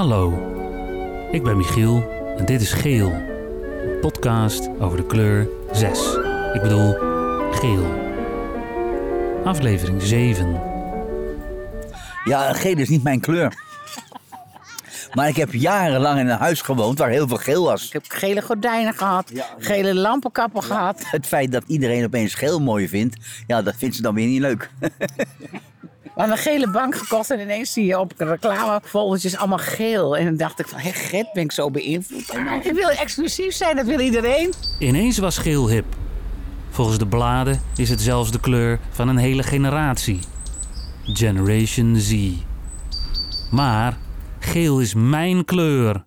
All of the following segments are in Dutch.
Hallo, ik ben Michiel en dit is Geel. Een podcast over de kleur 6. Ik bedoel, geel. Aflevering 7. Ja, geel is niet mijn kleur. Maar ik heb jarenlang in een huis gewoond waar heel veel geel was. Ik heb gele gordijnen gehad, gele lampenkappen gehad. Het feit dat iedereen opeens geel mooi vindt, ja, dat vindt ze dan weer niet leuk. Hadden een gele bank gekocht en ineens zie je op reclamefoldertjes allemaal geel. En dan dacht ik van, hé, Gret, ben ik zo beïnvloed? Ik wil exclusief zijn, dat wil iedereen. Ineens was geel hip. Volgens de bladen is het zelfs de kleur van een hele generatie. Generation Z. Maar geel is mijn kleur.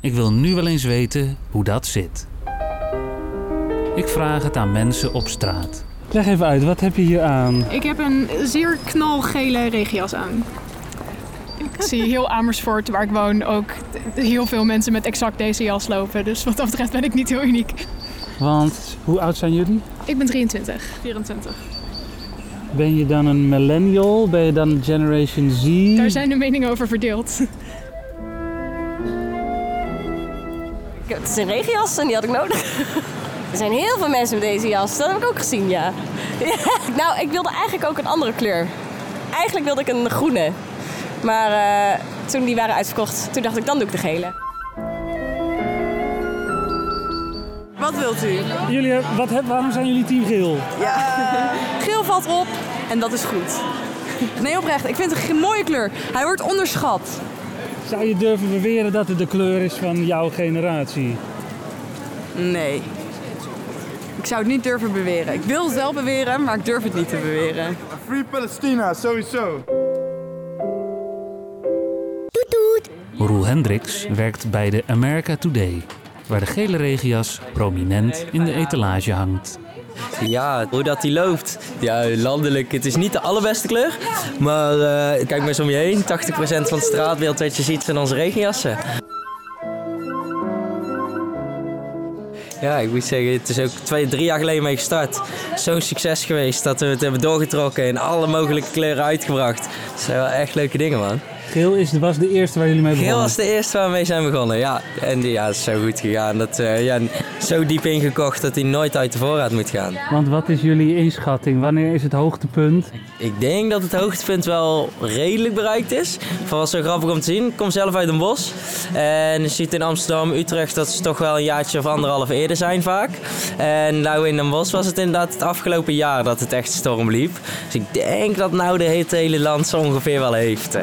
Ik wil nu wel eens weten hoe dat zit. Ik vraag het aan mensen op straat. Leg even uit, wat heb je hier aan? Ik heb een zeer knalgele regenjas aan. Ik zie heel Amersfoort, waar ik woon, ook heel veel mensen met exact deze jas lopen. Dus wat dat betreft ben ik niet heel uniek. Want hoe oud zijn jullie? Ik ben 23, 24. Ben je dan een millennial? Ben je dan Generation Z? Daar zijn de meningen over verdeeld. Het is een regenjas en die had ik nodig. Er zijn heel veel mensen met deze jas. Dat heb ik ook gezien, ja. Ja, Nou, ik wilde eigenlijk ook een andere kleur. Eigenlijk wilde ik een groene. Maar eh, toen die waren uitverkocht, toen dacht ik, dan doe ik de gele. Wat wilt u? Jullie, heb- wat, waarom zijn jullie team geel? Geel valt op en dat is goed. Nee, oprecht. Ik vind het een mooie kleur. Hij wordt onderschat. Zou je durven beweren dat het de kleur is van jouw generatie? Nee. Ik zou het niet durven beweren. Ik wil het wel beweren, maar ik durf het niet te beweren. Free Palestina, sowieso. Roel Hendricks werkt bij de America Today, waar de gele regenjas prominent in de etalage hangt. Ja, hoe dat die loopt. Ja, landelijk, het is niet de allerbeste kleur. Maar eh, kijk maar eens om je heen. 80% van het straatbeeld wat je ziet zijn onze regenjassen. Ja, ik moet zeggen, het is ook twee, drie jaar geleden mee gestart. Zo'n succes geweest dat we het hebben doorgetrokken en alle mogelijke kleuren uitgebracht. Dat zijn wel echt leuke dingen, man. Geel is, was de eerste waar jullie mee begonnen. Geel was de eerste waar we mee zijn begonnen, ja. En die, ja, is zo goed gegaan. Dat, eh, ja, zo diep ingekocht dat hij nooit uit de voorraad moet gaan. Want wat is jullie inschatting? Wanneer is het hoogtepunt? Ik denk dat het hoogtepunt wel redelijk bereikt is. Van was zo grappig om te zien. Ik kom zelf uit een bos. En je ziet in Amsterdam, Utrecht dat ze toch wel een jaartje of anderhalf eerder zijn vaak. En nou in Den Bosch was het inderdaad het afgelopen jaar dat het echt storm liep. Dus ik denk dat nou de hele land zo ongeveer wel heeft.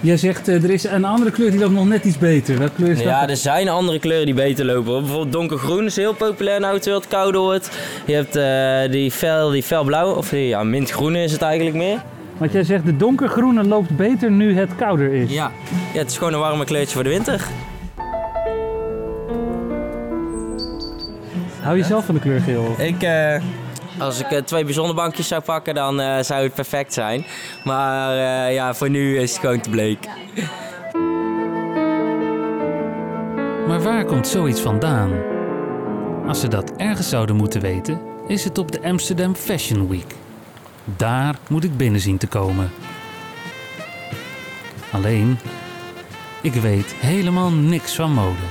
Jij zegt eh, er is een andere kleur die loopt nog net iets beter. Welke kleur is Ja, dat? er zijn andere kleuren die beter lopen. Bijvoorbeeld donkergroen is heel populair nou terwijl het kouder wordt. Je hebt eh, die, fel, die felblauw, of die, ja, mintgroene is het eigenlijk meer. Want jij zegt de donkergroene loopt beter nu het kouder is. Ja. ja, het is gewoon een warme kleurtje voor de winter. Hou je zelf van de kleur geel? Ik, eh, als ik eh, twee bijzondere bankjes zou pakken, dan eh, zou het perfect zijn. Maar eh, ja, voor nu is het gewoon te bleek. Maar waar komt zoiets vandaan? Als ze dat ergens zouden moeten weten, is het op de Amsterdam Fashion Week. Daar moet ik binnen zien te komen. Alleen, ik weet helemaal niks van mode.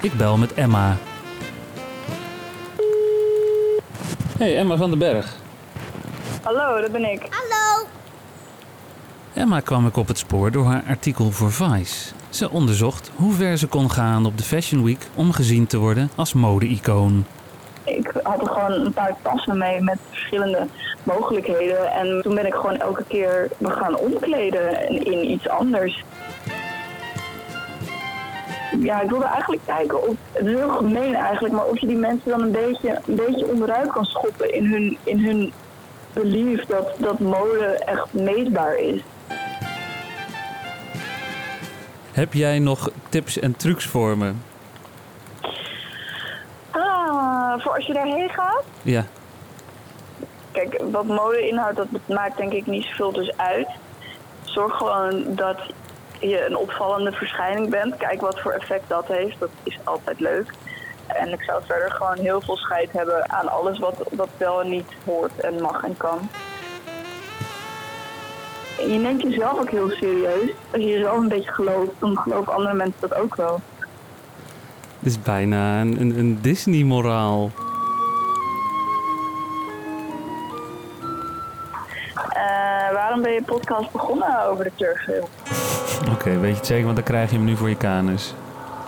Ik bel met Emma. Hey, Emma van den Berg. Hallo, dat ben ik. Emma kwam ik op het spoor door haar artikel voor Vice. Ze onderzocht hoe ver ze kon gaan op de Fashion Week om gezien te worden als mode-icoon. Ik had er gewoon een paar tassen mee met verschillende mogelijkheden. En toen ben ik gewoon elke keer me gaan omkleden in iets anders. Ja, ik wilde eigenlijk kijken of, het is heel gemeen eigenlijk, maar of je die mensen dan een beetje, een beetje onderuit kan schoppen in hun, in hun belief dat, dat mode echt meetbaar is. Heb jij nog tips en trucs voor me? Ah, voor als je daarheen gaat? Ja. Kijk, wat mode inhoudt, dat maakt denk ik niet zoveel dus uit. Zorg gewoon dat je een opvallende verschijning bent. Kijk wat voor effect dat heeft. Dat is altijd leuk. En ik zou verder gewoon heel veel scheid hebben aan alles wat, wat wel en niet hoort en mag en kan. En je neemt jezelf ook heel serieus. Als je jezelf een beetje gelooft, dan geloven andere mensen dat ook wel. Dit is bijna een, een, een Disney-moraal. Eh, waarom ben je podcast begonnen over de kleurgeel? Oké, weet je het zeker, want dan krijg je hem nu voor je kanus.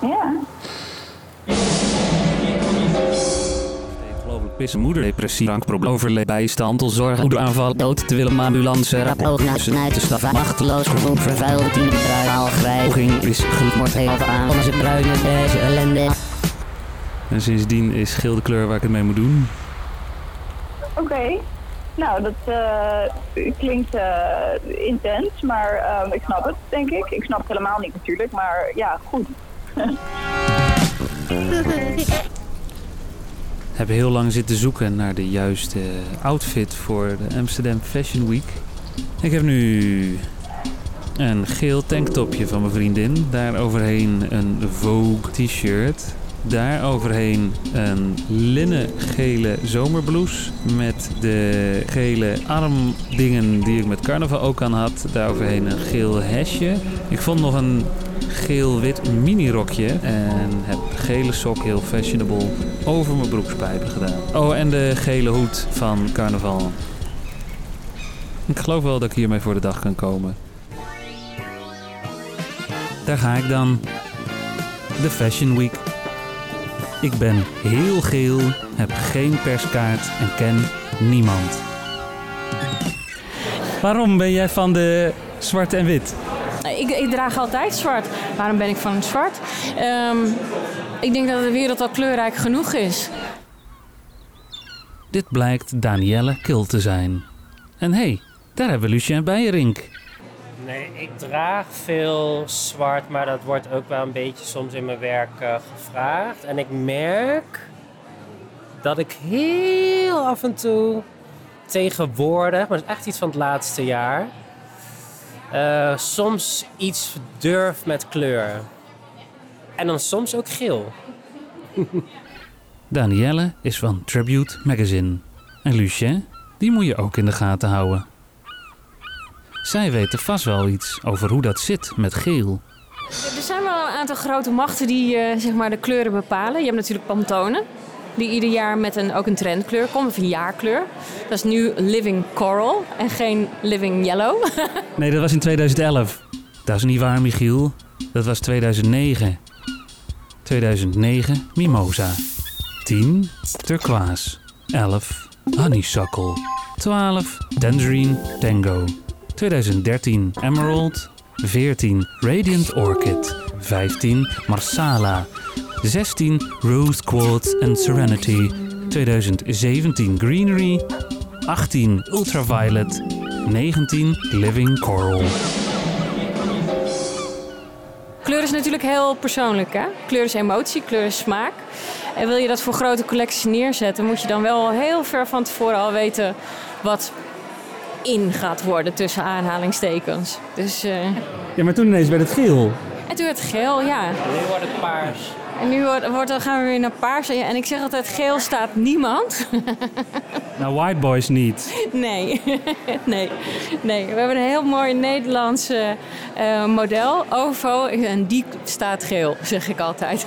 Ja. Pissen moeder, depressie, drankprobleem, overleed, bijstand, zorg, moederaanval, dood te willen, ambulance, rap, oog, snijdenstaf, machteloos, gevoel, vervuilde, tien, draai, algrij, ging, is gemoord, heel aan, onze bruine, beige, ellende. En sindsdien is geel de kleur waar ik het mee moet doen. Oké. Nou, dat eh, klinkt eh, intens, maar ehm, ik snap het, denk ik. Ik snap het helemaal niet natuurlijk, maar ja, goed. Heb heel lang zitten zoeken naar de juiste outfit voor de Amsterdam Fashion Week. Ik heb nu een geel tanktopje van mijn vriendin. Daar overheen een Vogue t-shirt. Daar overheen een linnen gele zomerblouse met de gele armdingen die ik met carnaval ook aan had. Daar overheen een geel hesje. Ik vond nog een geel-wit minirokje en heb gele sok heel fashionable over mijn broekspijpen gedaan. Oh, en de gele hoed van carnaval. Ik geloof wel dat ik hiermee voor de dag kan komen. Daar ga ik dan. De Fashion Week. Ik ben heel geel, heb geen perskaart en ken niemand. Waarom ben jij van de zwart en wit? Ik, ik draag altijd zwart. Waarom ben ik van zwart? Ehm, ik denk dat de wereld al kleurrijk genoeg is. Dit blijkt Danielle Kil te zijn. En hé, hey, daar hebben we Lucien Beierink. Nee, ik draag veel zwart, maar dat wordt ook wel een beetje soms in mijn werk eh, gevraagd. En ik merk dat ik heel af en toe tegenwoordig, maar dat is echt iets van het laatste jaar, eh, soms iets durf met kleur. En dan soms ook geel. Danielle is van Tribute Magazine. En Lucien, die moet je ook in de gaten houden. Zij weten vast wel iets over hoe dat zit met geel. Er zijn wel een aantal grote machten die eh, zeg maar de kleuren bepalen. Je hebt natuurlijk Pantone, die ieder jaar met een, ook een trendkleur komt, of een jaarkleur. Dat is nu Living Coral en geen Living Yellow. Nee, dat was in 2011. Dat is niet waar, Michiel. Dat was 2009. 2009 Mimosa. 10 Turquoise. 11 Honeysuckle. 12 Tangerine Tango. 2013 Emerald. 14 Radiant Orchid. 15 Marsala. 16 Rose Quartz and Serenity. 2017 Greenery. 18 Ultraviolet. 19 Living Coral. Kleur is natuurlijk heel persoonlijk. Hè? Kleur is emotie, kleur is smaak. En wil je dat voor grote collecties neerzetten, moet je dan wel heel ver van tevoren al weten wat in gaat worden tussen aanhalingstekens. Dus, eh, Ja, maar toen ineens werd het geel. En toen werd het geel, ja. Nu wordt het paars. En nu wordt, wordt, dan gaan we weer naar paars. En ik zeg altijd, geel staat niemand. Nou, white boys niet. Nee, nee, nee. We hebben een heel mooi Nederlands eh, eh, model, OVO. En die staat geel, zeg ik altijd.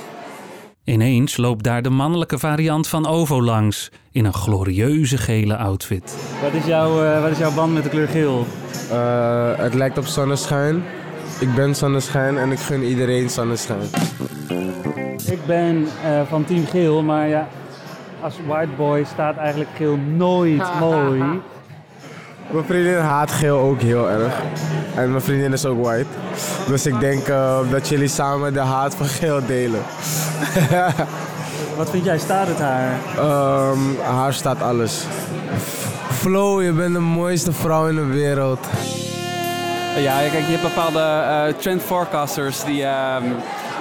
Ineens loopt daar de mannelijke variant van Ovo langs. In een glorieuze gele outfit. Wat is, jouw, eh, wat is jouw band met de kleur geel? Eh, het lijkt op zonneschijn. Ik ben zonneschijn en ik gun iedereen zonneschijn. Ik ben eh, van team geel, maar ja, als white boy staat eigenlijk geel nooit mooi. Mijn vriendin haat geel ook heel erg. En mijn vriendin is ook white. Dus ik denk eh, dat jullie samen de haat van geel delen. Wat vind jij, staat het haar? Ehm, haar staat alles. Flo, je bent de mooiste vrouw in de wereld. Ja, kijk, je hebt bepaalde eh, trend forecasters die, ehm,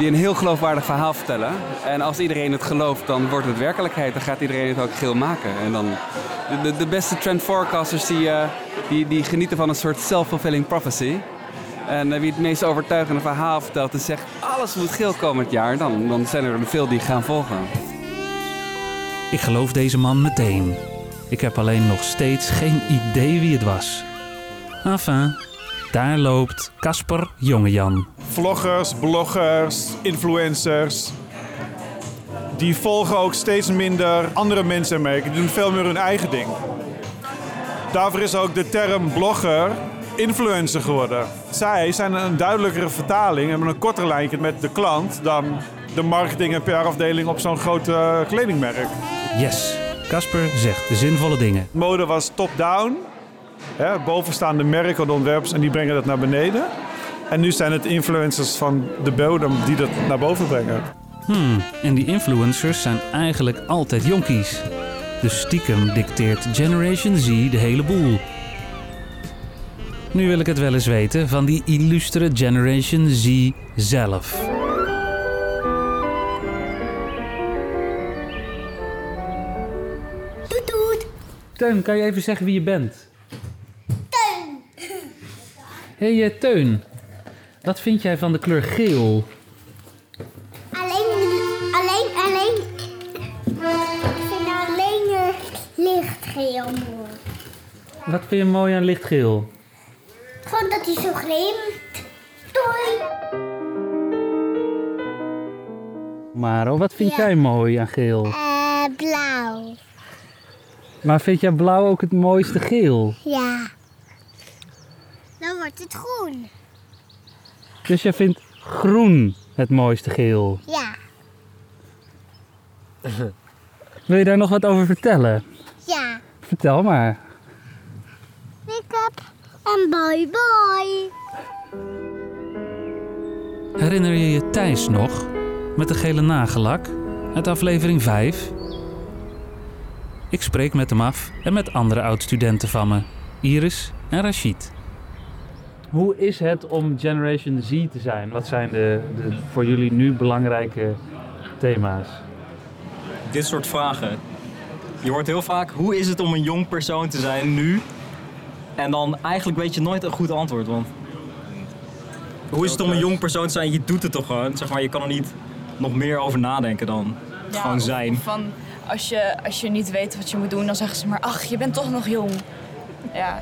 die een heel geloofwaardig verhaal vertellen. En als iedereen het gelooft, dan wordt het werkelijkheid. Dan gaat iedereen het ook geel maken. En dan, de, de, beste trend forecasters die, eh, die, die genieten van een soort self-fulfilling prophecy. En eh, wie het meest overtuigende verhaal vertelt en zegt alles moet geel komend jaar, dan, dan zijn er veel die gaan volgen. Ik geloof deze man meteen. Ik heb alleen nog steeds geen idee wie het was. Enfin, Daar loopt Casper Jongejan. Vloggers, bloggers, influencers. Die volgen ook steeds minder andere mensen en merken. Die doen veel meer hun eigen ding. Daarvoor is ook de term blogger influencer geworden. Zij zijn een duidelijkere vertaling, hebben een korter lijntje met de klant dan de marketing- en PR-afdeling op zo'n groot eh, kledingmerk. Yes, Casper zegt de zinvolle dingen. Mode was top-down. Bovenstaande merken, de ontwerpers, en die brengen dat naar beneden. En nu zijn het influencers van de bodem die dat naar boven brengen. Hmm, en die influencers zijn eigenlijk altijd jonkies. Dus stiekem dicteert Generation Z de hele boel. Nu wil ik het wel eens weten van die illustere Generation Z zelf. Teun, kan je even zeggen wie je bent? Teun. Hé hey, eh, Teun, wat vind jij van de kleur geel? Alleen, alleen, alleen. Ik vind alleen eh, lichtgeel mooi. Wat vind je mooi aan lichtgeel? Gewoon dat hij zo glimt. Doei. Maro, wat vind Ja. jij mooi aan geel? Eh, blauw. Maar vind jij blauw ook het mooiste geel? Ja. Dan wordt het groen. Dus jij vindt groen het mooiste geel? Ja. Wil je daar nog wat over vertellen? Ja. Vertel maar. Make-up en bye bye. Herinner je je Thijs nog? Met de gele nagellak uit aflevering 5? Ik spreek met hem af en met andere oud-studenten van me, Iris en Rashid. Hoe is het om Generation Z te zijn? Wat zijn de, de voor jullie nu belangrijke thema's? dit soort vragen. Je hoort heel vaak, hoe is het om een jong persoon te zijn nu? En dan eigenlijk weet je nooit een goed antwoord, want... Hoe is het om een jong persoon te zijn? Je doet het toch gewoon? Zeg maar, je kan er niet nog meer over nadenken dan Ja, gewoon zijn. Van als je, als je niet weet wat je moet doen, dan zeggen ze maar: ach, je bent toch nog jong. Ja,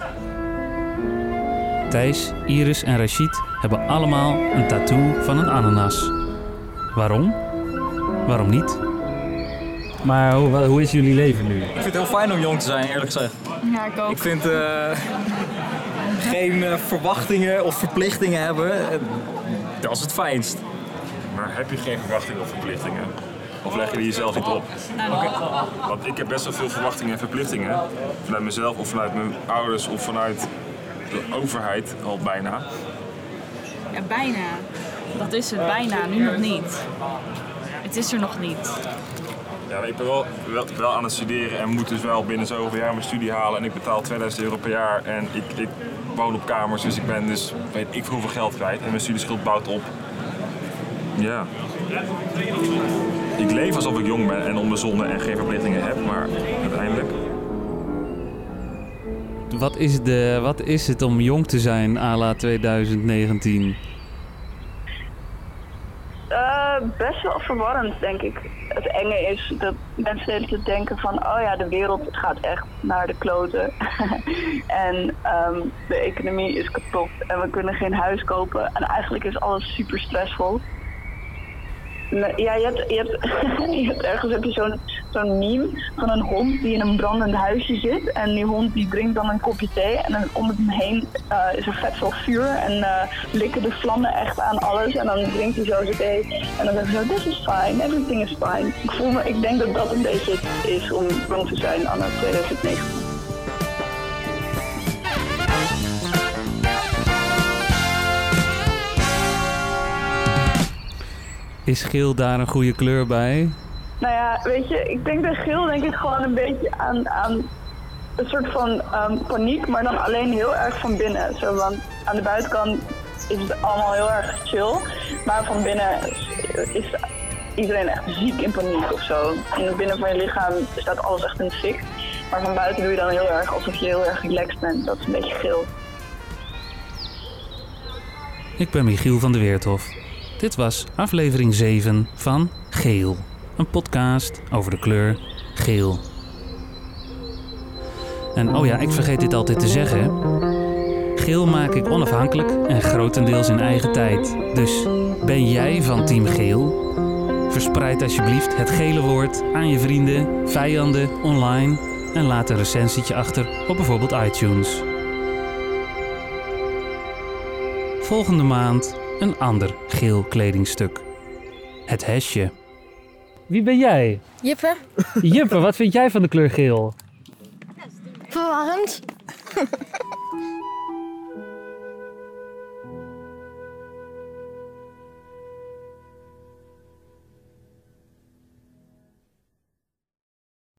Thijs, Iris en Rashid hebben allemaal een tattoo van een ananas. Waarom? Waarom niet? Maar hoe, hoe is jullie leven nu? Ik vind het heel fijn om jong te zijn, eerlijk gezegd. ja ik ook. Ik vind eh, geen eh, verwachtingen of verplichtingen hebben, eh, dat is het fijnst. Maar heb je geen verwachtingen of verplichtingen? Of leg je die jezelf niet op? Want ik heb best wel veel verwachtingen en verplichtingen. Vanuit mezelf of vanuit mijn ouders of vanuit de overheid al bijna. Ja, bijna. Dat is het, bijna. Nu nog niet. Het is er nog niet. Ja, ik ben wel, wel, wel aan het studeren en moet dus wel binnen zoveel jaar mijn studie halen. En ik betaal 2000 euro per jaar en ik, ik woon op kamers, dus ik ben dus weet ik veel hoeveel geld kwijt. En mijn studieschuld bouwt op. Ja. Ik leef alsof ik jong ben en onbezonnen en geen verplichtingen heb, maar uiteindelijk... Wat is, de, wat is het om jong te zijn à la 2019? Eh, best wel verwarrend, denk ik. Het enge is dat mensen tijd denken van... oh ja, de wereld gaat echt naar de kloten. en ehm, de economie is kapot en we kunnen geen huis kopen. En eigenlijk is alles super stressvol. Ja, je hebt, je hebt, je hebt ergens heb je zo'n zo'n meme van een hond die in een brandend huisje zit. En die hond die drinkt dan een kopje thee. En dan om hem heen eh, is er vet veel vuur. En eh, likken de vlammen echt aan alles. En dan drinkt hij zo zijn thee. En dan zegt hij zo, this is fine, everything is fine. Ik voel me, ik denk dat dat een beetje het is om jong te zijn anno 2019. Is geel daar een goede kleur bij? Nou ja, weet je, ik denk bij geel denk ik gewoon een beetje aan, aan een soort van ehm, paniek, maar dan alleen heel erg van binnen. Zo, want aan de buitenkant is het allemaal heel erg chill, maar van binnen is, iedereen echt ziek in paniek of zo. In binnen van je lichaam staat alles echt in fik, maar van buiten doe je dan heel erg alsof je heel erg relaxed bent. Dat is een beetje geel. Ik ben Michiel van de Weerthof. Dit was aflevering 7 van Geel. Een podcast over de kleur geel. En oh ja, ik vergeet dit altijd te zeggen. Geel maak ik onafhankelijk en grotendeels in eigen tijd. Dus ben jij van Team Geel? Verspreid alsjeblieft het gele woord aan je vrienden, vijanden, online en laat een recensietje achter op bijvoorbeeld iTunes. Volgende maand een ander geel kledingstuk. Het hesje. Wie ben jij? Jippe? Jippe, wat vind jij van de kleur geel? Verwarrend.